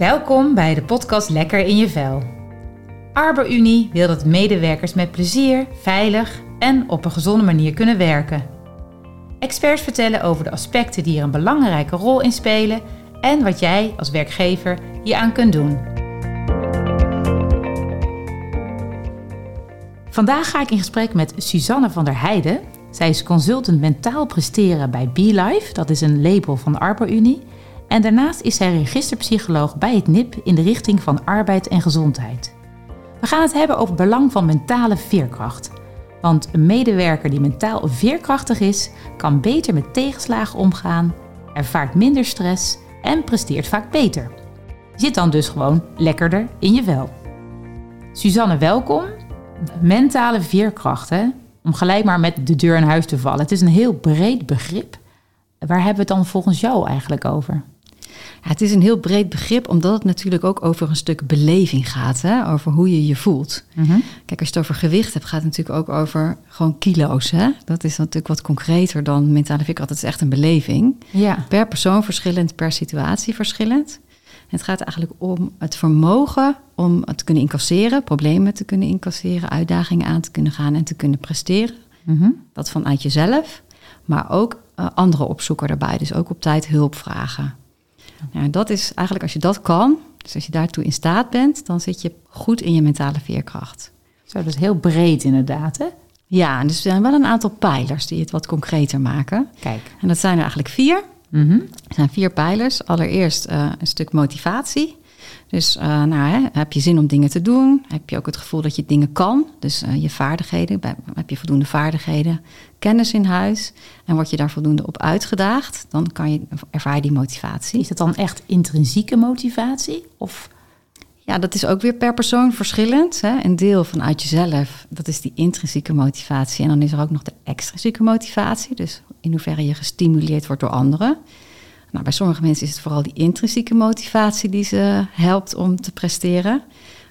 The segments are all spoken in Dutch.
Welkom bij de podcast Lekker in je vel. ArborUnie wil dat medewerkers met plezier, veilig en op een gezonde manier kunnen werken. Experts vertellen over de aspecten die er een belangrijke rol in spelen en wat jij als werkgever hieraan kunt doen. Vandaag ga ik in gesprek met Suzanne van der Heijden. Zij is consultant mentaal presteren bij BeLife, dat is een label van ArborUnie. En daarnaast is zij registerpsycholoog bij het NIP in de richting van arbeid en gezondheid. We gaan het hebben over het belang van mentale veerkracht. Want een medewerker die mentaal veerkrachtig is, kan beter met tegenslagen omgaan, ervaart minder stress en presteert vaak beter. Zit dan dus gewoon lekkerder in je vel. Suzanne, welkom. Mentale veerkracht, hè? om gelijk maar met de deur in huis te vallen. Het is een heel breed begrip. Waar hebben we het dan volgens jou eigenlijk over? Ja, het is een heel breed begrip, omdat het natuurlijk ook over een stuk beleving gaat. Hè? Over hoe je je voelt. Mhm. Kijk, als je het over gewicht hebt, gaat het natuurlijk ook over gewoon kilo's. Hè? Dat is natuurlijk wat concreter dan mentale veerkracht. Dat is echt een beleving. Ja. Per persoon verschillend, per situatie verschillend. En het gaat eigenlijk om het vermogen om het te kunnen incasseren, problemen te kunnen incasseren, uitdagingen aan te kunnen gaan en te kunnen presteren. Mhm. Dat vanuit jezelf, maar ook uh, anderen opzoeken daarbij. Dus ook op tijd hulp vragen. Ja, dat is eigenlijk als je dat kan, dus als je daartoe in staat bent, dan zit je goed in je mentale veerkracht. Zo, dat is heel breed inderdaad, hè? Ja, dus er zijn wel een aantal pijlers die het wat concreter maken. Kijk. En dat zijn er eigenlijk vier. Mhm. Er zijn vier pijlers. Allereerst uh, een stuk motivatie. Dus uh, nou, hè, heb je zin om dingen te doen? Heb je ook het gevoel dat je dingen kan? Dus uh, je vaardigheden, heb je voldoende vaardigheden, kennis in huis en word je daar voldoende op uitgedaagd? Dan kan je, ervaar je die motivatie. Is dat dan echt intrinsieke motivatie? Of ja, dat is ook weer per persoon verschillend. Hè? Een deel vanuit jezelf, dat is die intrinsieke motivatie. En dan is er ook nog de extrinsieke motivatie. Dus in hoeverre je gestimuleerd wordt door anderen. Nou, bij sommige mensen is het vooral die intrinsieke motivatie die ze helpt om te presteren.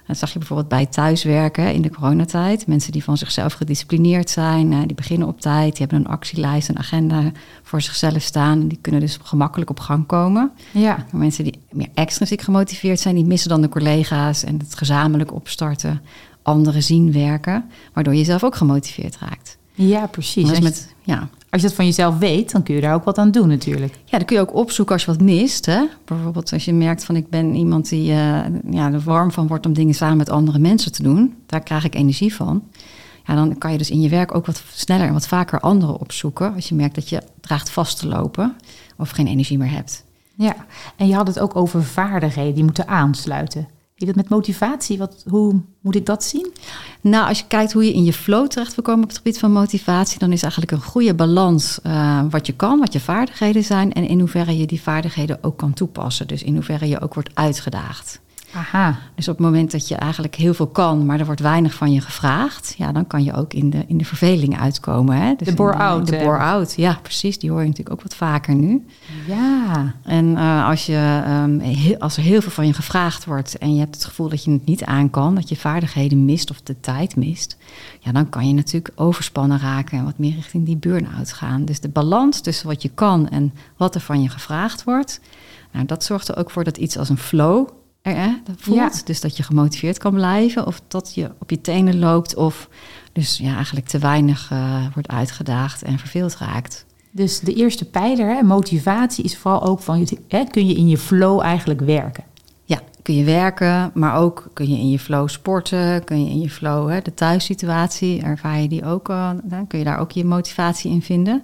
Dat zag je bijvoorbeeld bij thuiswerken in de coronatijd. Mensen die van zichzelf gedisciplineerd zijn, die beginnen op tijd, die hebben een actielijst, een agenda voor zichzelf staan. En die kunnen dus gemakkelijk op gang komen. Ja. Maar mensen die meer extrinsiek gemotiveerd zijn, die missen dan de collega's en het gezamenlijk opstarten, anderen zien werken, waardoor je zelf ook gemotiveerd raakt. Ja, precies. Als, met, je, ja. als je dat van jezelf weet, dan kun je daar ook wat aan doen natuurlijk. Ja, dan kun je ook opzoeken als je wat mist. Hè? Bijvoorbeeld als je merkt van ik ben iemand die uh, ja, er warm van wordt om dingen samen met andere mensen te doen. Daar krijg ik energie van. Ja, dan kan je dus in je werk ook wat sneller en wat vaker anderen opzoeken. Als je merkt dat je dreigt vast te lopen of geen energie meer hebt. Ja, en je had het ook over vaardigheden die moeten aansluiten. Je met motivatie? Wat, hoe moet ik dat zien? Nou, als je kijkt hoe je in je flow terecht wil komen op het gebied van motivatie, dan is eigenlijk een goede balans uh, wat je kan, wat je vaardigheden zijn en in hoeverre je die vaardigheden ook kan toepassen. Dus in hoeverre je ook wordt uitgedaagd. Aha. Dus op het moment dat je eigenlijk heel veel kan, maar er wordt weinig van je gevraagd, ja, dan kan je ook in de, in de verveling uitkomen. Hè? Dus de bore-out. De bore-out, ja, precies. Die hoor je natuurlijk ook wat vaker nu. Ja. En uh, als, je, um, heel, als er heel veel van je gevraagd wordt en je hebt het gevoel dat je het niet aan kan, dat je vaardigheden mist of de tijd mist, ja, dan kan je natuurlijk overspannen raken en wat meer richting die burn-out gaan. Dus de balans tussen wat je kan en wat er van je gevraagd wordt, nou, dat zorgt er ook voor dat iets als een flow er hè, voelt. Ja. Dus dat je gemotiveerd kan blijven of dat je op je tenen loopt of dus ja, eigenlijk te weinig uh, wordt uitgedaagd en verveeld raakt. Dus de eerste pijler, hè, motivatie, is vooral ook van, hè, kun je in je flow eigenlijk werken? Ja, kun je werken, maar ook kun je in je flow sporten, kun je in je flow, hè, de thuissituatie, ervaar je die ook, uh, dan kun je daar ook je motivatie in vinden.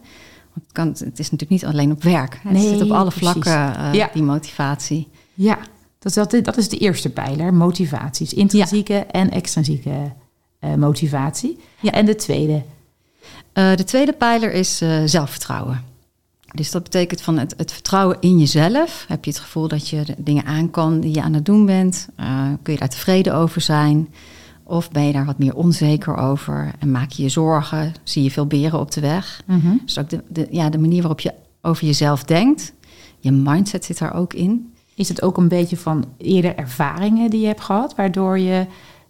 Want het, kan, het is natuurlijk niet alleen op werk, hè, Nee, het zit op alle precies. vlakken, uh, Ja. die motivatie. Ja, dat is, dat, dat is de eerste pijler, motivatie. Dus intrinsieke en extrinsieke uh, motivatie. Ja. En de tweede? Uh, de tweede pijler is uh, zelfvertrouwen. Dus dat betekent van het, het, vertrouwen in jezelf. Heb je het gevoel dat je de dingen aan kan die je aan het doen bent? Kun je daar tevreden over zijn? Of ben je daar wat meer onzeker over en maak je je zorgen? Zie je veel beren op de weg? Mm -hmm. Dus ook de, de, ja, de manier waarop je over jezelf denkt. Je mindset zit daar ook in. Is het ook een beetje van eerder ervaringen die je hebt gehad, waardoor je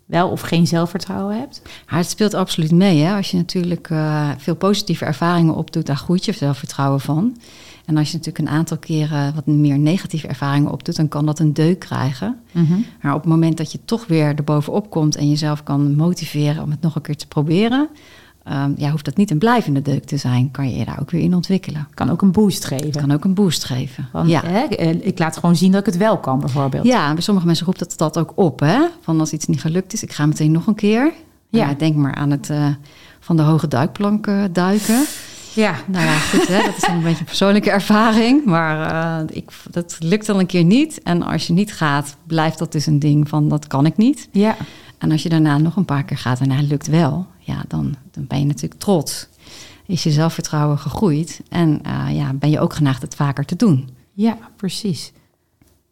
wel of geen zelfvertrouwen hebt? Ja, het speelt absoluut mee. Hè? Als je natuurlijk uh, veel positieve ervaringen opdoet, daar groeit je zelfvertrouwen van. En als je natuurlijk een aantal keren wat meer negatieve ervaringen opdoet, dan kan dat een deuk krijgen. Mhm. Maar op het moment dat je toch weer erbovenop komt en jezelf kan motiveren om het nog een keer te proberen, ehm, ja, hoeft dat niet een blijvende deuk te zijn. Kan je je daar ook weer in ontwikkelen. Kan ook een boost geven. Kan ook een boost geven. Want, ja. hè, eh, ik laat gewoon zien dat ik het wel kan, bijvoorbeeld. Ja, bij sommige mensen roept dat dat ook op. Hè? Van als iets niet gelukt is, ik ga meteen nog een keer. Ja. Ja. denk maar aan het eh, van de hoge duikplank duiken. ja. Nou ja, goed, hè? dat is een beetje een persoonlijke ervaring. Maar eh, ik, dat lukt dan een keer niet. En als je niet gaat, blijft dat dus een ding van dat kan ik niet. ja. En als je daarna nog een paar keer gaat en het lukt wel, ja, dan, dan ben je natuurlijk trots. Is je zelfvertrouwen gegroeid en eh, ja, ben je ook geneigd het vaker te doen. Ja, precies.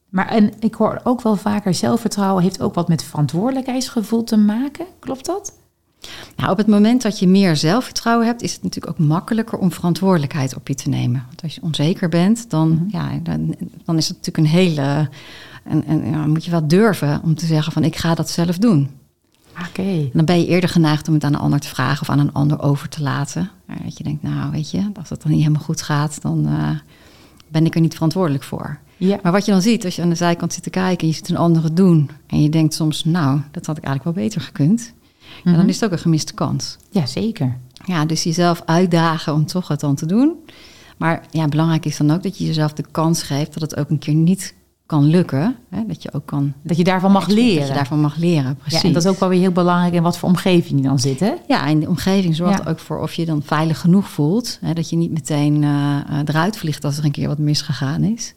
Maar en ik hoor ook wel vaker, zelfvertrouwen heeft ook wat met verantwoordelijkheidsgevoel te maken. Klopt dat? Nou, op het moment dat je meer zelfvertrouwen hebt, is het natuurlijk ook makkelijker om verantwoordelijkheid op je te nemen. Want als je onzeker bent, dan, Mhm. ja, dan, dan is het natuurlijk een hele. En, en ja, moet je wel durven om te zeggen van ik ga dat zelf doen. Oké. Dan ben je eerder geneigd om het aan een ander te vragen of aan een ander over te laten. Maar dat je denkt, nou weet je, als het dan niet helemaal goed gaat, dan eh, ben ik er niet verantwoordelijk voor. Ja. Maar wat je dan ziet, als je aan de zijkant zit te kijken en je ziet een andere doen. En je denkt soms, nou, dat had ik eigenlijk wel beter gekund. Ja, Mhm. dan is het ook een gemiste kans. ja, zeker. Ja, dus jezelf uitdagen om toch het dan te doen. Maar ja, belangrijk is dan ook dat je jezelf de kans geeft dat het ook een keer niet kan lukken. Hè? Dat je ook kan Dat je daarvan mag leren. Dat je daarvan mag leren, precies. Ja, en dat is ook wel weer heel belangrijk in wat voor omgeving je dan zit, hè? Ja, en de omgeving zorgt Ja. ook voor of je dan veilig genoeg voelt. Hè? Dat je niet meteen eh, eruit vliegt als er een keer wat misgegaan is.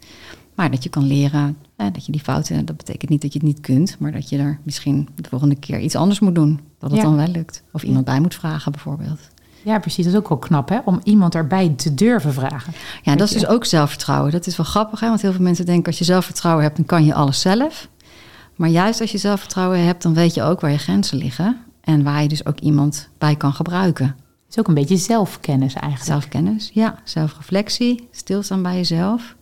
Maar dat je kan leren, hè, dat je die fouten, dat betekent niet dat je het niet kunt, maar dat je er misschien de volgende keer iets anders moet doen. Dat het Ja. dan wel lukt. Of iemand bij moet vragen bijvoorbeeld. Ja, precies. Dat is ook wel knap, hè? Om iemand erbij te durven vragen. Ja, dat is dus ook zelfvertrouwen. Dat is wel grappig, hè? want heel veel mensen denken als je zelfvertrouwen hebt, dan kan je alles zelf. Maar juist als je zelfvertrouwen hebt, dan weet je ook waar je grenzen liggen. En waar je dus ook iemand bij kan gebruiken. Het is ook een beetje zelfkennis eigenlijk. Zelfkennis, ja. Zelfreflectie, stilstaan bij jezelf.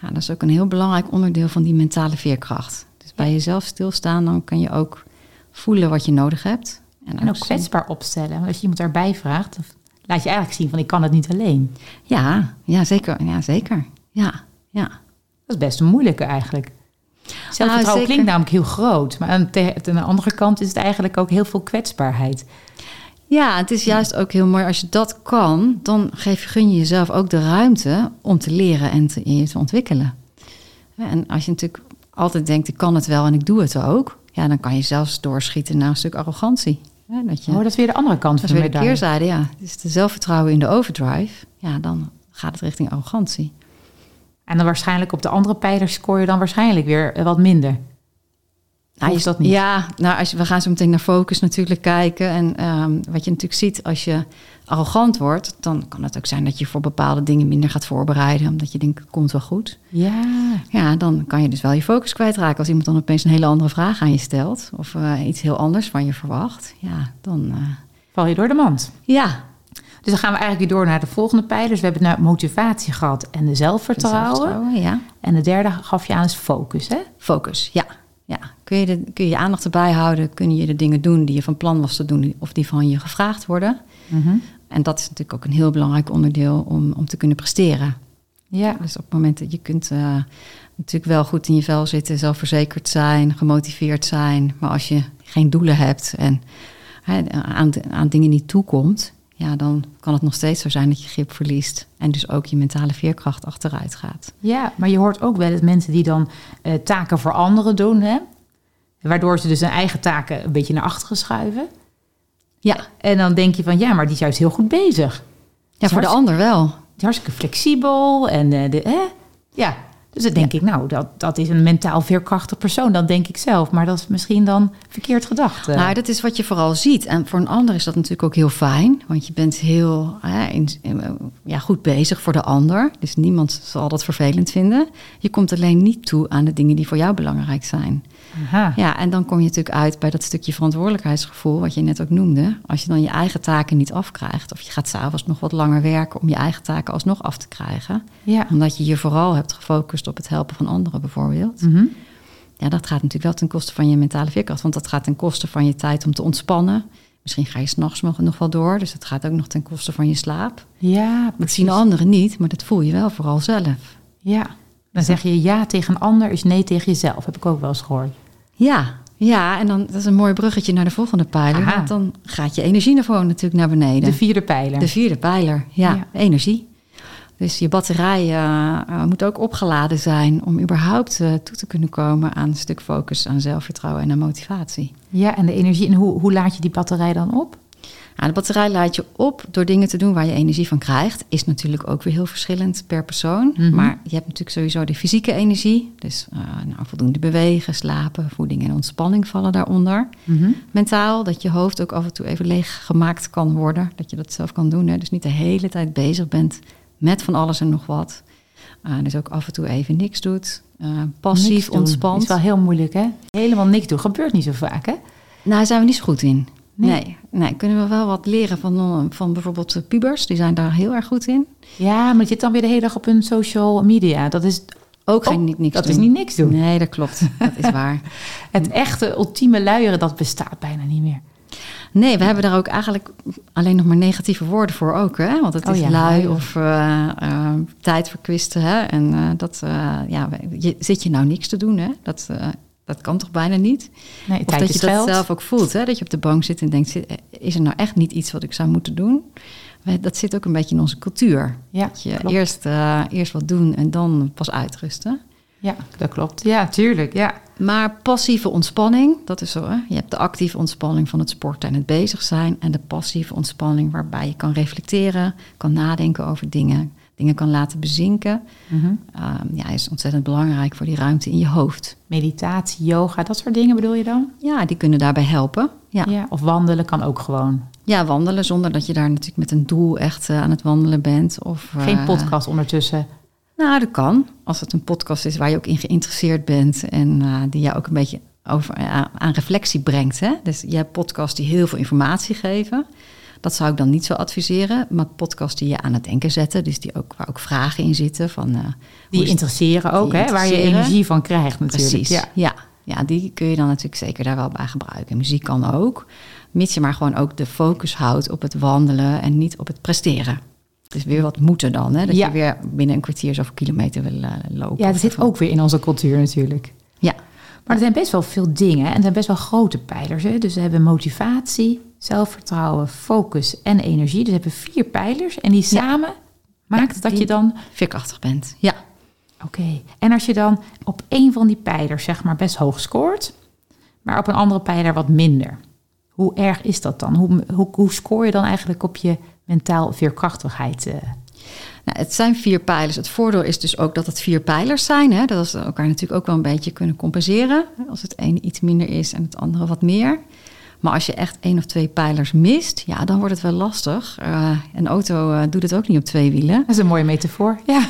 Ja, dat is ook een heel belangrijk onderdeel van die mentale veerkracht. Dus bij jezelf stilstaan, dan kan je ook voelen wat je nodig hebt. En ook kwetsbaar opstellen. Want als je iemand erbij vraagt, laat je eigenlijk zien van ik kan het niet alleen. Ja, ja, zeker. Ja, zeker. Ja, ja. Dat is best een moeilijke eigenlijk. Zelfvertrouwen zeker. klinkt namelijk heel groot. Maar aan de, aan de andere kant is het eigenlijk ook heel veel kwetsbaarheid. Ja, het is juist ook heel mooi als je dat kan, dan geef je, gun je jezelf ook de ruimte om te leren en te, en je te ontwikkelen. En als je natuurlijk altijd denkt, ik kan het wel en ik doe het ook, ja, dan kan je zelfs doorschieten naar een stuk arrogantie. Ja, dat je, Oh, dat is weer de andere kant dat van is de weer de medaille. keerzijde, ja. Dus de zelfvertrouwen in de overdrive, ja, dan gaat het richting arrogantie. En dan waarschijnlijk op de andere pijlers scoor je dan waarschijnlijk weer eh, wat minder. Nou, Hoeft dat niet? Ja, nou, als je, we gaan zo meteen naar focus natuurlijk kijken. En ehm, wat je natuurlijk ziet als je arrogant wordt, dan kan het ook zijn dat je voor bepaalde dingen minder gaat voorbereiden, omdat je denkt, het komt wel goed. Ja, Ja, dan kan je dus wel je focus kwijtraken als iemand dan opeens een hele andere vraag aan je stelt of eh, iets heel anders van je verwacht. Ja, dan eh, val je door de mand. ja, Dus dan gaan we eigenlijk weer door naar de volgende pijlers. We hebben het naar motivatie gehad en de zelfvertrouwen. zelfvertrouwen, ja. En de derde gaf je aan is focus, hè? Focus, ja. ja. Kun, je de, kun je je aandacht erbij houden? Kun je de dingen doen die je van plan was te doen of die van je gevraagd worden? Mhm. En dat is natuurlijk ook een heel belangrijk onderdeel om, om te kunnen presteren. Ja, Dus op het moment dat je kunt eh, natuurlijk wel goed in je vel zitten, zelfverzekerd zijn, gemotiveerd zijn. Maar als je geen doelen hebt en aan, aan dingen niet toekomt, ja, dan kan het nog steeds zo zijn dat je grip verliest. En dus ook je mentale veerkracht achteruit gaat. ja, maar je hoort ook wel eens mensen die dan eh, taken voor anderen doen, hè? Waardoor ze dus hun eigen taken een beetje naar achteren schuiven. Ja, En dan denk je van, ja, maar die is juist heel goed bezig. ja voor de ander wel. Die is hartstikke flexibel en eh, de, hè? Ja, dus dan denk ik, nou, dat, dat is een mentaal veerkrachtig persoon. Dat denk ik zelf, maar dat is misschien dan verkeerd gedacht. eh. Nou, dat is wat je vooral ziet. En voor een ander is dat natuurlijk ook heel fijn. Want je bent heel in- ja, goed bezig voor de ander. Dus niemand zal dat vervelend vinden. Je komt alleen niet toe aan de dingen die voor jou belangrijk zijn. Aha. Ja, en dan kom je natuurlijk uit bij dat stukje verantwoordelijkheidsgevoel, wat je net ook noemde. Als je dan je eigen taken niet afkrijgt, of je gaat s'avonds nog wat langer werken om je eigen taken alsnog af te krijgen, Ja. omdat je je vooral hebt gefocust op het helpen van anderen bijvoorbeeld. Mhm. Ja, dat gaat natuurlijk wel ten koste van je mentale veerkracht, want dat gaat ten koste van je tijd om te ontspannen, Misschien ga je s'nachts nog, nog wel door, dus dat gaat ook nog ten koste van je slaap. Ja, Dat zien anderen niet, maar dat voel je wel vooral zelf. Ja. Dan zeg je ja tegen een ander is nee tegen jezelf. Heb ik ook wel eens gehoord. Ja, ja, en dan dat is een mooi bruggetje naar de volgende pijler. Aha. Want dan gaat je energieniveau natuurlijk naar beneden. De vierde pijler. De vierde pijler, ja, Ja. energie. Dus je batterij eh, eh, moet ook opgeladen zijn om überhaupt eh, toe te kunnen komen aan een stuk focus, aan zelfvertrouwen en aan motivatie. Ja, en de energie. En hoe, hoe laat je die batterij dan op? Nou, de batterij laat je op door dingen te doen waar je energie van krijgt. Is natuurlijk ook weer heel verschillend per persoon. Mhm. Maar je hebt natuurlijk sowieso de fysieke energie. Dus nou, voldoende bewegen, slapen, voeding en ontspanning vallen daaronder. Mentaal, dat je hoofd ook af en toe even leeg gemaakt kan worden. Dat je dat zelf kan doen. Hè? Dus niet de hele tijd bezig bent met van alles en nog wat. Eh, dus ook af en toe even niks doet. Eh, passief Niks doen. ontspant. is wel heel moeilijk, hè? Helemaal niks doen. Gebeurt niet zo vaak, hè? Nou, daar zijn we niet zo goed in. Nee. Nee. nee, kunnen we wel wat leren van, eh, van bijvoorbeeld pubers. Die zijn daar heel erg goed in. Ja, maar je zit dan weer de hele dag op hun social media. Dat is, Ook geen Oh, ni- niks dat doen. is niet niks doen. Nee, dat klopt. Dat is waar. Het echte ultieme luieren, dat bestaat bijna niet meer. Nee, we hebben daar ook eigenlijk alleen nog maar negatieve woorden voor ook. Hè? Want het Oh is ja, lui of eh, eh, tijd verkwisten. Hè? En eh, dat, ja, je, zit je nou niks te doen? Hè? Dat, dat kan toch bijna niet? Nee, Of dat je dat geld. zelf ook voelt. Hè? Dat je op de bank zit en denkt, is er nou echt niet iets wat ik zou moeten doen? Dat zit ook een beetje in onze cultuur. Ja, Dat je klopt. eerst, eerst wat doen en dan pas uitrusten. Ja, dat klopt. Ja, tuurlijk. Ja. Maar passieve ontspanning, dat is zo. Hè? Je hebt de actieve ontspanning van het sporten en het bezig zijn. En de passieve ontspanning waarbij je kan reflecteren, kan nadenken over dingen, dingen kan laten bezinken. Mhm. Ehm, ja, is ontzettend belangrijk voor die ruimte in je hoofd. Meditatie, yoga, dat soort dingen bedoel je dan? Ja, die kunnen daarbij helpen. Ja, Ja. Of wandelen kan ook gewoon. ja wandelen zonder dat je daar natuurlijk met een doel echt eh, aan het wandelen bent. Of, Geen eh, podcast ondertussen. Nou, dat kan. Als het een podcast is waar je ook in geïnteresseerd bent en eh, die jou ook een beetje over, eh, aan reflectie brengt. Hè? Dus je hebt podcasts die heel veel informatie geven. Dat zou ik dan niet zo adviseren. Maar podcasts die je aan het denken zetten, dus die ook, waar ook vragen in zitten. Van, eh, Die interesseren ook, die hè? Waar je energie van krijgt natuurlijk. Precies. Ja. Ja. Ja. die kun je dan natuurlijk zeker daar wel bij gebruiken. Muziek kan ook. Mits je maar gewoon ook de focus houdt op het wandelen en niet op het presteren. Dus weer wat moeten dan. Hè? Dat Ja. je weer binnen een kwartier zoveel kilometer wil eh, lopen. ja, dat zit ook weer in onze cultuur natuurlijk. Ja, Maar er zijn best wel veel dingen en er zijn best wel grote pijlers. Hè? Dus we hebben motivatie, zelfvertrouwen, focus en energie. Dus we hebben vier pijlers en die samen maakt dat die- je dan... veerkrachtig bent. Ja. Oké, en als je dan op één van die pijlers zeg maar best hoog scoort, maar op een andere pijler wat minder. Hoe erg is dat dan? Hoe, hoe, hoe scoor je dan eigenlijk op je mentaal veerkrachtigheid? eh? Nou, het zijn vier pijlers. Het voordeel is dus ook dat het vier pijlers zijn. Hè? Dat ze elkaar natuurlijk ook wel een beetje kunnen compenseren. Als het ene iets minder is en het andere wat meer. Maar als je echt één of twee pijlers mist, ja, dan wordt het wel lastig. Eh, een auto eh, doet het ook niet op twee wielen. Dat is een mooie metafoor. Ja.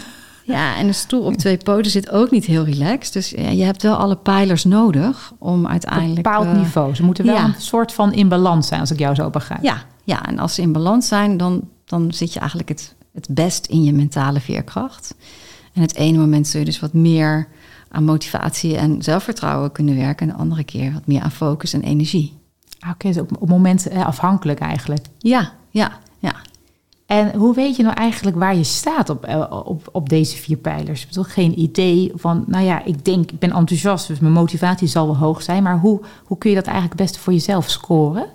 Ja, en een stoel op twee poten zit ook niet heel relaxed. Dus ja, je hebt wel alle pijlers nodig om Op uiteindelijk... een bepaald niveau. Ze moeten wel ja. een soort van in balans zijn, als ik jou zo begrijp. Ja, ja, en als ze in balans zijn, dan, dan zit je eigenlijk het, het best in je mentale veerkracht. En het ene moment zul je dus wat meer aan motivatie en zelfvertrouwen kunnen werken. En de andere keer wat meer aan focus en energie. Ah, Oké, dus op, op momenten eh, afhankelijk eigenlijk. Ja, ja, ja. En hoe weet je nou eigenlijk waar je staat op, eh, op, op deze vier pijlers? Ik bedoel, geen idee van, nou ja, ik denk, ik ben enthousiast, dus mijn motivatie zal wel hoog zijn. Maar hoe, hoe kun je dat eigenlijk het beste voor jezelf scoren?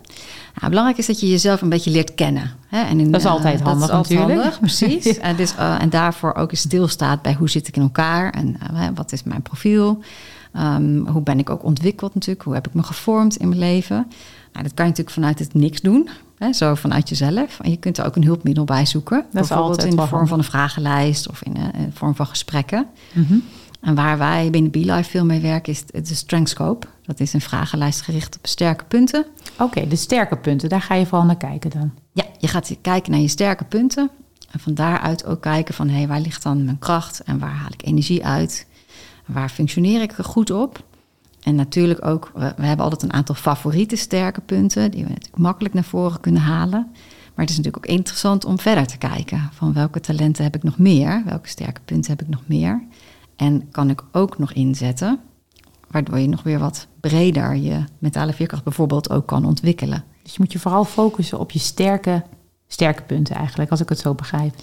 Ja, belangrijk is dat je jezelf een beetje leert kennen. Hè? En in, Dat is eh, altijd handig dat is altijd natuurlijk. handig, precies. en, dus, eh, en daarvoor ook eens stilstaat bij hoe zit ik in elkaar en eh, wat is mijn profiel. Ehm, hoe ben ik ook ontwikkeld natuurlijk? Hoe heb ik me gevormd in mijn leven? Nou, dat kan je natuurlijk vanuit het niks doen. Hè? Zo vanuit jezelf. En je kunt er ook een hulpmiddel bij zoeken. bijvoorbeeld altijd in de vorm van een vragenlijst of in de in de vorm van gesprekken. Mhm. En waar wij binnen BeLife veel mee werken is de Strengthscope. Dat is een vragenlijst gericht op sterke punten. Oké, de sterke punten, daar ga je vooral naar kijken dan. Ja, je gaat kijken naar je sterke punten. En van daaruit ook kijken van hé, hey, waar ligt dan mijn kracht en waar haal ik energie uit? Waar functioneer ik goed op? En natuurlijk ook, we, we hebben altijd een aantal favoriete sterke punten die we natuurlijk makkelijk naar voren kunnen halen. Maar het is natuurlijk ook interessant om verder te kijken van welke talenten heb ik nog meer? Welke sterke punten heb ik nog meer? En kan ik ook nog inzetten, waardoor je nog weer wat breder je mentale veerkracht bijvoorbeeld ook kan ontwikkelen. Dus je moet je vooral focussen op je sterke, sterke punten eigenlijk, als ik het zo begrijp.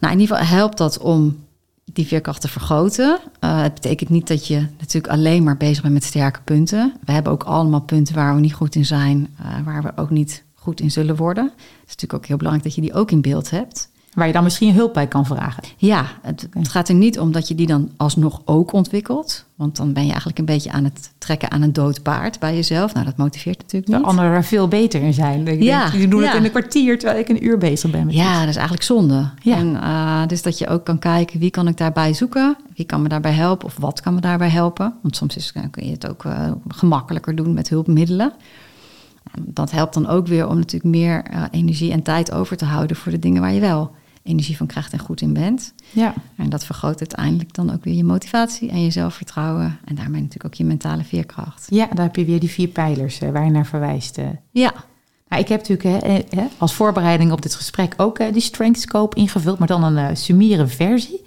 Nou, in ieder geval helpt dat om die veerkracht te vergroten. Uh, het betekent niet dat je natuurlijk alleen maar bezig bent met sterke punten. We hebben ook allemaal punten waar we niet goed in zijn, uh, waar we ook niet goed in zullen worden. Het is natuurlijk ook heel belangrijk dat je die ook in beeld hebt. Waar je dan misschien hulp bij kan vragen. Ja, het, het, gaat er niet om dat je die dan alsnog ook ontwikkelt. Want dan ben je eigenlijk een beetje aan het trekken aan een dood paard bij jezelf. Nou, dat motiveert natuurlijk niet. De anderen er veel beter in zijn. Ik ja, denk, die doen ja. het in een kwartier terwijl ik een uur bezig ben. Met ja, dat is eigenlijk zonde. Ja. En, uh, dus dat je ook kan kijken wie kan ik daarbij zoeken. Wie kan me daarbij helpen of wat kan me daarbij helpen. Want soms is, kun je het ook uh, gemakkelijker doen met hulpmiddelen. Dat helpt dan ook weer om natuurlijk meer uh, energie en tijd over te houden voor de dingen waar je wel energie van krijgt en goed in bent. Ja. En dat vergroot uiteindelijk dan ook weer je motivatie en je zelfvertrouwen. En daarmee natuurlijk ook je mentale veerkracht. Ja, daar heb je weer die vier pijlers uh, waar je naar verwijst. Uh. Ja. Nou, ik heb natuurlijk hè, hè, als voorbereiding op dit gesprek ook die Strength Scope ingevuld, maar dan een uh, summiere versie.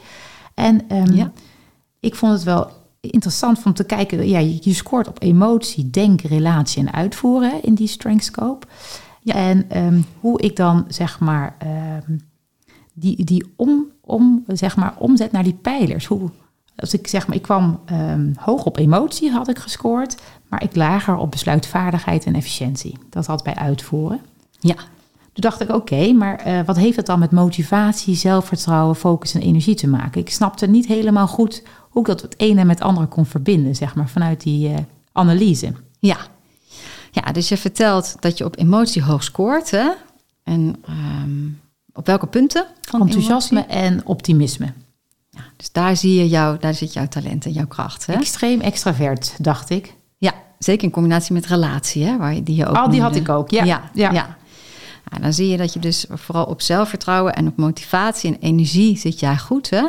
En um, ja. ik vond het wel interessant om te kijken. Ja, je, je scoort op emotie, denken, relatie en uitvoeren in die Strength Scope. Ja. En um, hoe ik dan zeg maar um, die, die om, om, zeg maar, omzet naar die pijlers. Hoe, als ik zeg maar, ik kwam um, hoog op emotie, had ik gescoord, maar ik lager op besluitvaardigheid en efficiëntie. Dat had bij uitvoeren. Ja. Toen dacht ik, oké, okay, maar uh, wat heeft dat dan met motivatie, zelfvertrouwen, focus en energie te maken? Ik snapte niet helemaal goed hoe ik dat het ene met het andere kon verbinden, zeg maar, vanuit die uh, analyse. Ja. ja, dus je vertelt dat je op emotie hoog scoort, hè? En um, op welke punten? Van Enthousiasme emotie? en optimisme. Ja, dus daar zie je jou, daar zit jouw talent en jouw kracht. Hè? Extreem extravert, dacht ik. Ja, zeker in combinatie met relatie, hè, waar je, die je ook. Oh, die had ik ook, ja. Ja, ja. ja. ja. dan zie je dat je dus vooral op zelfvertrouwen en op motivatie en energie zit jij goed, hè?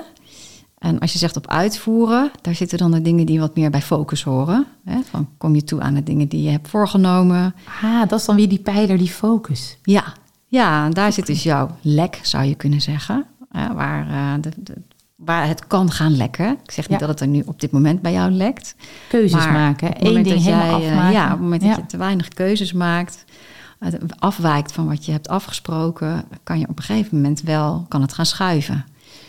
En als je zegt op uitvoeren, daar zitten dan de dingen die wat meer bij focus horen. Hè? Van kom je toe aan de dingen die je hebt voorgenomen. Ah, dat is dan weer die pijler, die focus. Ja, ja, en daar zit dus jouw lek, zou je kunnen zeggen. Ja, waar, de, de, waar het kan gaan lekken. Ik zeg niet dat het er nu op dit moment bij jou lekt. Keuzes maken, Eén ding jij, helemaal afmaken. Ja, op het moment ja. dat je te weinig keuzes maakt, afwijkt van wat je hebt afgesproken, kan je op een gegeven moment wel kan het gaan schuiven.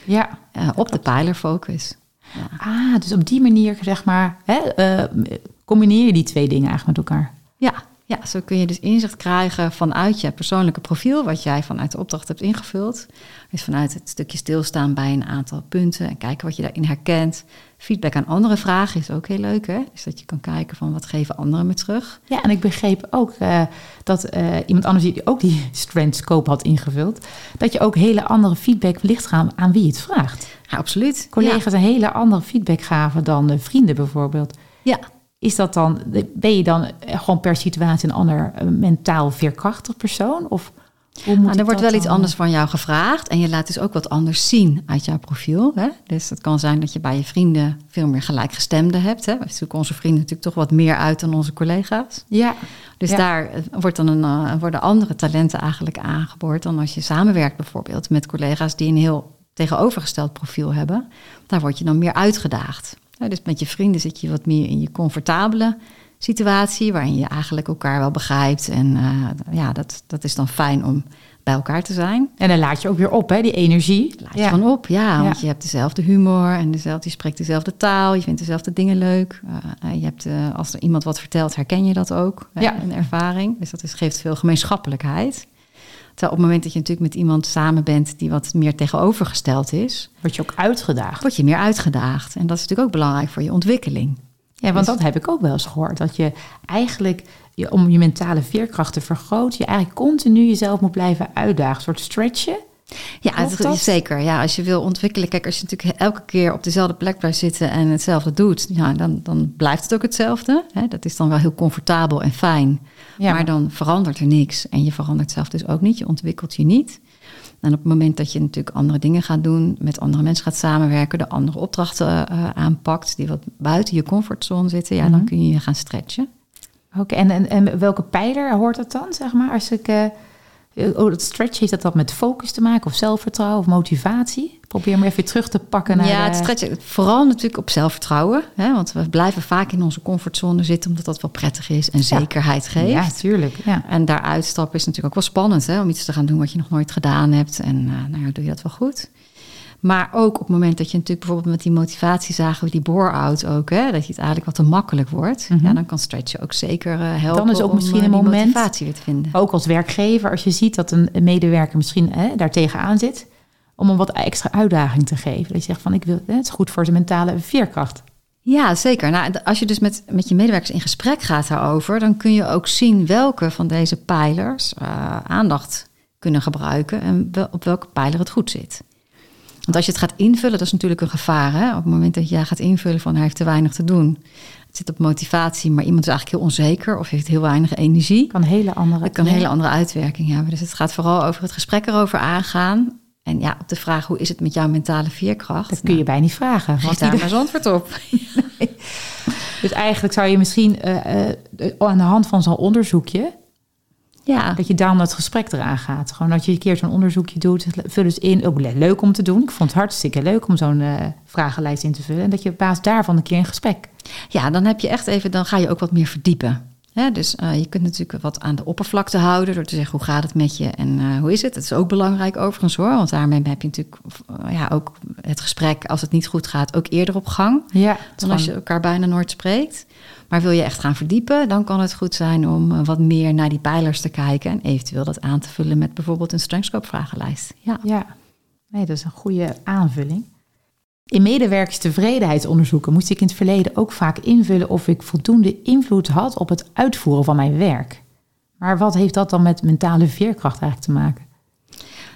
Ja. Uh, op de pijlerfocus. Ja. Ah, dus op die manier, zeg maar, hè, uh, combineer je die twee dingen eigenlijk met elkaar. Ja, ja, zo kun je dus inzicht krijgen vanuit je persoonlijke profiel, wat jij vanuit de opdracht hebt ingevuld. Dus vanuit het stukje stilstaan bij een aantal punten en kijken wat je daarin herkent. Feedback aan andere vragen is ook heel leuk, hè? Dus dat je kan kijken van wat geven anderen me terug. Ja, en ik begreep ook uh, dat uh, iemand anders die ook die strength scope had ingevuld, dat je ook hele andere feedback wellicht gaan aan wie het vraagt. Ja, absoluut. Collega's ja. een hele andere feedback gaven dan uh, vrienden bijvoorbeeld. Ja, is dat dan, ben je dan gewoon per situatie een ander uh, mentaal veerkrachtig persoon? Of hoe moet nou, er wordt wel dan? iets anders van jou gevraagd. En je laat dus ook wat anders zien uit jouw profiel. Hè? Dus het kan zijn dat je bij je vrienden veel meer gelijkgestemden hebt. Hè? We zoeken onze vrienden natuurlijk toch wat meer uit dan onze collega's. Ja. Dus ja. daar wordt dan een, uh, worden andere talenten eigenlijk aangeboord dan als je samenwerkt bijvoorbeeld met collega's die een heel tegenovergesteld profiel hebben. Daar word je dan meer uitgedaagd. Ja, dus met je vrienden zit je wat meer in je comfortabele situatie, waarin je eigenlijk elkaar wel begrijpt. En uh, ja, dat, dat is dan fijn om bij elkaar te zijn. En dan laat je ook weer op, hè, die energie. Laat je van op, ja, ja, want je hebt dezelfde humor en dezelfde, je spreekt dezelfde taal, je vindt dezelfde dingen leuk. Uh, je hebt, uh, als er iemand wat vertelt, herken je dat ook, ja. een ervaring. Dus dat is, geeft veel gemeenschappelijkheid. Terwijl op het moment dat je natuurlijk met iemand samen bent die wat meer tegenovergesteld is, word je ook uitgedaagd. Word je meer uitgedaagd. En dat is natuurlijk ook belangrijk voor je ontwikkeling. Ja, want dus, dat heb ik ook wel eens gehoord. Dat je eigenlijk, je, om je mentale veerkracht te vergroten, je eigenlijk continu jezelf moet blijven uitdagen. Een soort stretchen. Ja, dat? zeker. Ja, als je wil ontwikkelen. Kijk, als je natuurlijk elke keer op dezelfde plek blijft zitten en hetzelfde doet, ja, dan, dan blijft het ook hetzelfde. Hè? Dat is dan wel heel comfortabel en fijn. Ja, maar dan verandert er niks. En je verandert zelf dus ook niet. Je ontwikkelt je niet. En op het moment dat je natuurlijk andere dingen gaat doen, met andere mensen gaat samenwerken, de andere opdrachten uh, aanpakt, die wat buiten je comfortzone zitten, ja, mm -hmm. dan kun je je gaan stretchen. Oké, okay, en, en, en, welke pijler hoort dat dan, zeg maar? Als ik, uh, oh, dat stretch, heeft dat dan met focus te maken, of zelfvertrouwen, of motivatie? Probeer hem even terug te pakken naar ja, het stretchen. Vooral natuurlijk op zelfvertrouwen. Hè, want we blijven vaak in onze comfortzone zitten... omdat dat wel prettig is en zekerheid geeft. Ja, tuurlijk. Ja. En daar uitstappen is natuurlijk ook wel spannend, hè? om iets te gaan doen wat je nog nooit gedaan hebt. En eh, nou ja, doe je dat wel goed. Maar ook op het moment dat je natuurlijk bijvoorbeeld met die motivatie zagen we die bore-out ook, hè? dat je het eigenlijk wat te makkelijk wordt. Mhm. Ja, dan kan stretchen ook zeker eh, helpen. Dan is ook om, misschien eh, een moment- motivatie weer te vinden. Ook als werkgever, als je ziet dat een een medewerker misschien hè, daar tegenaan zit, om hem wat extra uitdaging te geven. Dat je zegt van, ik wil, hè, het is goed voor zijn mentale veerkracht. Ja, zeker. Nou, als je dus met, met je medewerkers in gesprek gaat daarover, dan kun je ook zien welke van deze pijlers eh, aandacht kunnen gebruiken en op welke pijler het goed zit. Want als je het gaat invullen, dat is natuurlijk een gevaar. Hè? Op het moment dat jij gaat invullen van hij heeft te weinig te doen. Het zit op motivatie, maar iemand is eigenlijk heel onzeker of heeft heel weinig energie. Kan een hele andere... Kan een hele andere uitwerking hebben. Dus het gaat vooral over het gesprek erover aangaan. En ja, op de vraag hoe is het met jouw mentale veerkracht? Dat kun je bij niet vragen. Want daar ieder- maar eens antwoord op. Dus eigenlijk zou je misschien eh, eh, aan de hand van zo'n onderzoekje, Ja, dat je dan het gesprek eraan gaat. Gewoon dat je een keer zo'n onderzoekje doet, vul eens in. Ook le- leuk om te doen. Ik vond het hartstikke leuk om zo'n eh, vragenlijst in te vullen. En dat je op basis daarvan een keer in gesprek. Ja, dan heb je echt even, dan ga je ook wat meer verdiepen. Hè, dus eh, je kunt natuurlijk wat aan de oppervlakte houden door te zeggen hoe gaat het met je en eh, hoe is het. Dat is ook belangrijk overigens hoor, want daarmee heb je natuurlijk ja, ook het gesprek als het niet goed gaat ook eerder op gang Ja, dan als je elkaar bijna nooit spreekt. Maar wil je echt gaan verdiepen, dan kan het goed zijn om eh, wat meer naar die pijlers te kijken en eventueel dat aan te vullen met bijvoorbeeld een Strengthscope vragenlijst. Ja. Ja, nee, dat is een goede aanvulling. In medewerkerstevredenheidsonderzoeken moest ik in het verleden ook vaak invullen of ik voldoende invloed had op het uitvoeren van mijn werk. Maar wat heeft dat dan met mentale veerkracht eigenlijk te maken?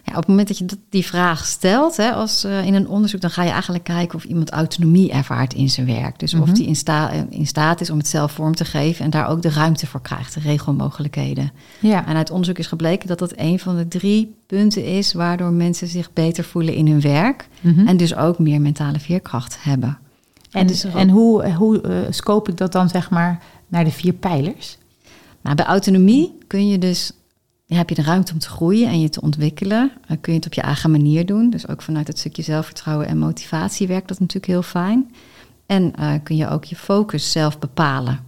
Ja, op het moment dat je die vraag stelt hè, als, eh, in een onderzoek, dan ga je eigenlijk kijken of iemand autonomie ervaart in zijn werk. Dus of Mhm. die in, sta- eh, in staat is om het zelf vorm te geven en daar ook de ruimte voor krijgt, de regelmogelijkheden. Ja, En uit onderzoek is gebleken dat dat een van de drie punten is waardoor mensen zich beter voelen in hun werk Mhm. en dus ook meer mentale veerkracht hebben. en, dus en hoe, hoe eh, scope ik dat dan zeg maar naar de vier pijlers? Nou, bij autonomie kun je dus, ja, heb je de ruimte om te groeien en je te ontwikkelen. Dan kun je het op je eigen manier doen. Dus ook vanuit het stukje zelfvertrouwen en motivatie werkt dat natuurlijk heel fijn. En eh, kun je ook je focus zelf bepalen.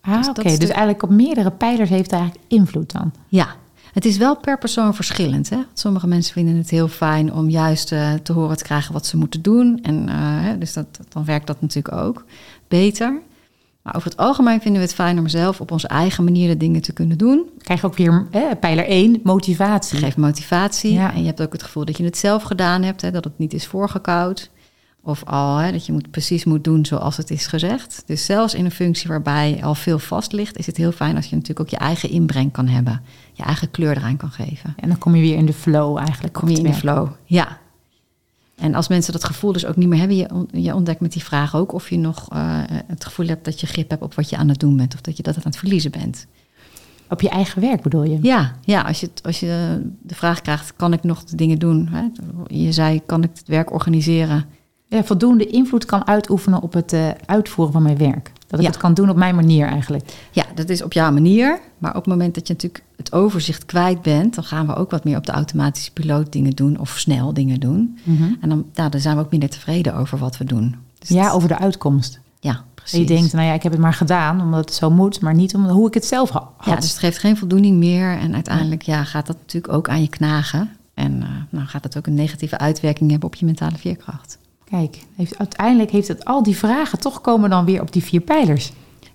Ah, Dus oké. Dus eigenlijk op meerdere pijlers heeft het eigenlijk invloed dan. Ja, het is wel per persoon verschillend. Hè? Want Sommige mensen vinden het heel fijn om juist eh, te horen te krijgen wat ze moeten doen. En eh, dus dat, dan werkt dat natuurlijk ook beter. Maar over het algemeen vinden we het fijn om zelf op onze eigen manier de dingen te kunnen doen. Krijg je ook weer eh, pijler 1, motivatie. Het geeft motivatie. Ja. En je hebt ook het gevoel dat je het zelf gedaan hebt, hè, dat het niet is voorgekoud. Of al hè, dat je moet, precies moet doen zoals het is gezegd. Dus zelfs in een functie waarbij al veel vast ligt, is het heel fijn als je natuurlijk ook je eigen inbreng kan hebben. Je eigen kleur eraan kan geven. En dan kom je weer in de flow eigenlijk. Kom je in de flow. Ja. En als mensen dat gevoel dus ook niet meer hebben, je, je ontdekt met die vraag ook of je nog eh, het gevoel hebt dat je grip hebt op wat je aan het doen bent. Of dat je dat aan het verliezen bent. Op je eigen werk bedoel je? Ja, ja als, je, als je de vraag krijgt, kan ik nog de dingen doen? Hè? Je zei, kan ik het werk organiseren? Ja, voldoende invloed kan uitoefenen op het eh, uitvoeren van mijn werk. Dat ik Ja. het kan doen op mijn manier eigenlijk. Ja, dat is op jouw manier. Maar op het moment dat je natuurlijk het overzicht kwijt bent, dan gaan we ook wat meer op de automatische piloot dingen doen of snel dingen doen. En dan, dan zijn we ook minder tevreden over wat we doen. Dus Ja, over de uitkomst. ja, precies. je denkt, nou ja, ik heb het maar gedaan omdat het zo moet, maar niet om hoe ik het zelf ha- had. Ja, dus het geeft geen voldoening meer. En uiteindelijk ja, gaat dat natuurlijk ook aan je knagen. En eh, nou gaat dat ook een negatieve uitwerking hebben op je mentale veerkracht. Kijk, heeft, uiteindelijk heeft het al die vragen toch komen dan weer op die vier pijlers.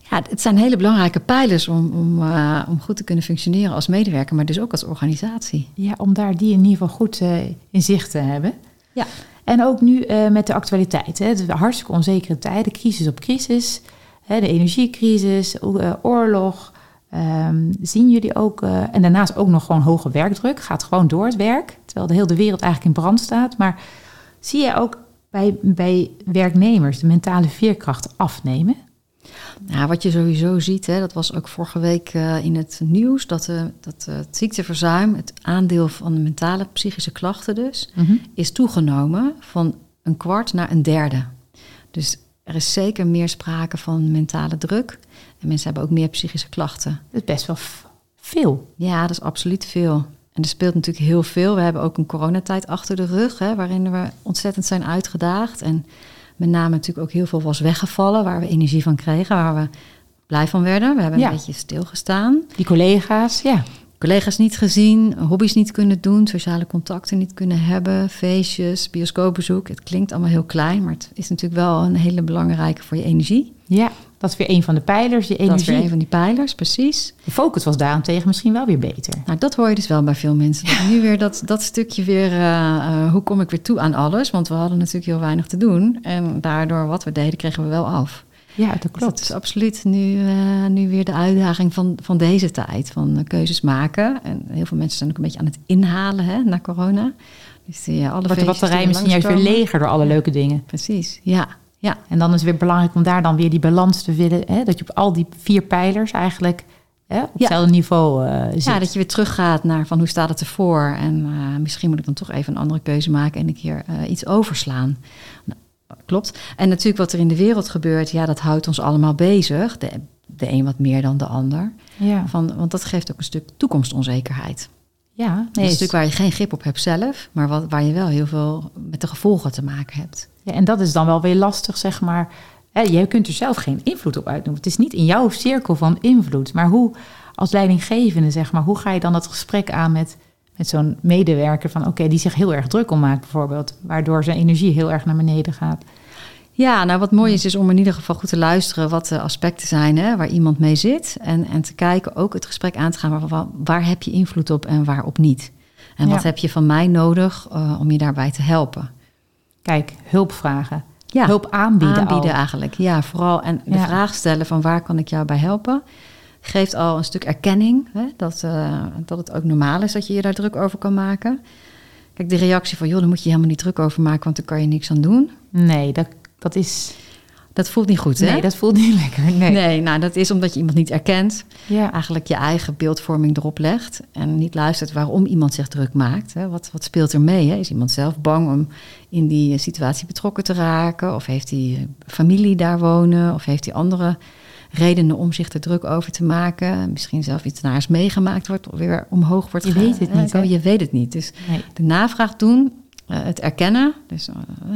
Ja, het zijn hele belangrijke pijlers om, om, eh, om goed te kunnen functioneren als medewerker, maar dus ook als organisatie. Ja, om daar die in ieder geval goed eh, in zicht te hebben. Ja. En ook nu eh, met de actualiteit. Hè. Het is hartstikke onzekere tijden, crisis op crisis. Hè, de energiecrisis, oorlog. Ehm, zien jullie ook, en daarnaast ook nog gewoon hoge werkdruk. Gaat gewoon door het werk, terwijl de hele wereld eigenlijk in brand staat. Maar zie je ook bij, bij werknemers de mentale veerkracht afnemen? Nou, wat je sowieso ziet, hè, dat was ook vorige week eh, in het nieuws, dat, eh, dat eh, het ziekteverzuim, het aandeel van de mentale psychische klachten dus, is toegenomen van een kwart naar een derde. Dus er is zeker meer sprake van mentale druk. En mensen hebben ook meer psychische klachten. Dat is best wel veel. Ja, dat is absoluut veel. En er speelt natuurlijk heel veel. We hebben ook een coronatijd achter de rug, hè, waarin we ontzettend zijn uitgedaagd. En met name natuurlijk ook heel veel was weggevallen, waar we energie van kregen, waar we blij van werden. We hebben Ja. een beetje stilgestaan. Die collega's, ja. Collega's niet gezien, hobby's niet kunnen doen, sociale contacten niet kunnen hebben, feestjes, bioscoopbezoek. Het klinkt allemaal heel klein, maar het is natuurlijk wel een hele belangrijke voor je energie. Ja, dat is weer een van de pijlers, je Dat is energie. weer een van die pijlers, precies. De focus was daarentegen misschien wel weer beter. Nou, dat hoor je dus wel bij veel mensen. Nu weer dat, dat stukje weer, eh, eh, hoe kom ik weer toe aan alles? Want we hadden natuurlijk heel weinig te doen. En daardoor wat we deden, kregen we wel af. Ja, dat Dus klopt. dat is absoluut nu, eh, nu weer de uitdaging van, van deze tijd. Van eh, keuzes maken. En heel veel mensen zijn ook een beetje aan het inhalen hè, na corona. Dus die, eh, alle Wordt de batterij misschien juist weer leger door alle leuke dingen. Precies, ja. ja. En dan is het weer belangrijk om daar dan weer die balans te vinden. Hè? Dat je op al die vier pijlers eigenlijk hè, op Ja. hetzelfde niveau zit. Ja, dat je weer teruggaat naar van hoe staat het ervoor. En misschien moet ik dan toch even een andere keuze maken en een keer iets overslaan. Nou, klopt. En natuurlijk wat er in de wereld gebeurt, ja, dat houdt ons allemaal bezig. De, de een wat meer dan de ander. ja. Van, want dat geeft ook een stuk toekomstonzekerheid. ja. dat Nee, is een stuk waar je geen grip op hebt zelf, maar wat, waar je wel heel veel met de gevolgen te maken hebt. ja, en dat is dan wel weer lastig, zeg maar. Je kunt er zelf geen invloed op uitnoemen. Het is niet in jouw cirkel van invloed. Maar hoe, als leidinggevende, zeg maar, hoe ga je dan dat gesprek aan met, met zo'n medewerker van, oké, die zich heel erg druk om maakt, bijvoorbeeld, waardoor zijn energie heel erg naar beneden gaat. Ja, nou wat mooi is, is om in ieder geval goed te luisteren wat de aspecten zijn hè, waar iemand mee zit. En, en te kijken, ook het gesprek aan te gaan, waar, waar, heb je invloed op en waarop niet. En Ja. wat heb je van mij nodig eh, om je daarbij te helpen? Kijk, hulp vragen. Ja, hulp aanbieden. aanbieden al. eigenlijk. Ja, vooral. En de Ja. vraag stellen van waar kan ik jou bij helpen? Geeft al een stuk erkenning. Hè, dat, eh, dat het ook normaal is dat je je daar druk over kan maken. Kijk, de reactie van, joh, daar moet je je helemaal niet druk over maken, want daar kan je niks aan doen. Nee, dat, dat is. Dat voelt niet goed, hè? Nee, dat voelt niet lekker. Nee. Nee, nou, dat is omdat je iemand niet erkent. Ja. Eigenlijk je eigen beeldvorming erop legt. En niet luistert waarom iemand zich druk maakt. Hè. Wat, wat speelt er mee? Hè? Is iemand zelf bang om in die situatie betrokken te raken? Of heeft hij familie daar wonen? Of heeft hij andere redenen om zich er druk over te maken? Misschien zelf iets naars meegemaakt wordt, of weer omhoog wordt Je weet het niet? Je weet het niet. Dus Nee. de navraag doen, eh, het erkennen, dus eh,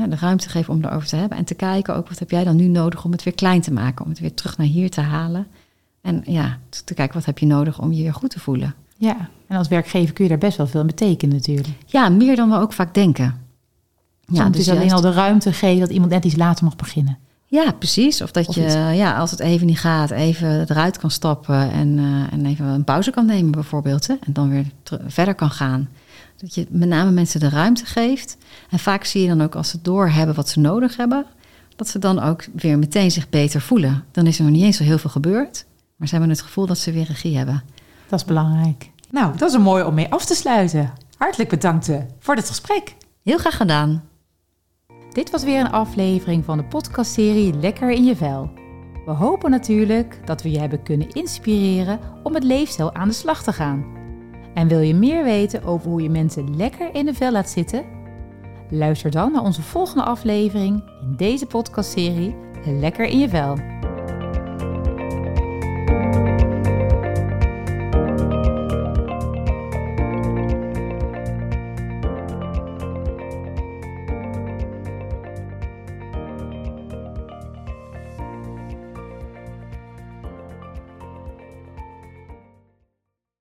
de ruimte geven om erover te hebben. En te kijken ook, wat heb jij dan nu nodig om het weer klein te maken? Om het weer terug naar hier te halen. En ja, te kijken, wat heb je nodig om je weer goed te voelen? Ja, en als werkgever kun je daar best wel veel in betekenen natuurlijk. Ja, meer dan we ook vaak denken. Ja, dus alleen al de ruimte geven dat iemand net iets later mag beginnen. Ja, precies. Of dat Of je, iets. ja, als het even niet gaat, even eruit kan stappen en, eh, en even een pauze kan nemen bijvoorbeeld. Hè? En dan weer verder kan gaan. Dat je met name mensen de ruimte geeft. En vaak zie je dan ook als ze doorhebben wat ze nodig hebben, dat ze dan ook weer meteen zich beter voelen. Dan is er nog niet eens zo heel veel gebeurd, maar ze hebben het gevoel dat ze weer regie hebben. Dat is belangrijk. Nou, dat is een mooi om mee af te sluiten. Hartelijk bedankt eh, voor dit gesprek. Heel graag gedaan. Dit was weer een aflevering van de podcastserie Lekker in je vel. We hopen natuurlijk dat we je hebben kunnen inspireren om met leefstijl aan de slag te gaan. En wil je meer weten over hoe je mensen lekker in de vel laat zitten? Luister dan naar onze volgende aflevering in deze podcastserie Lekker in je vel.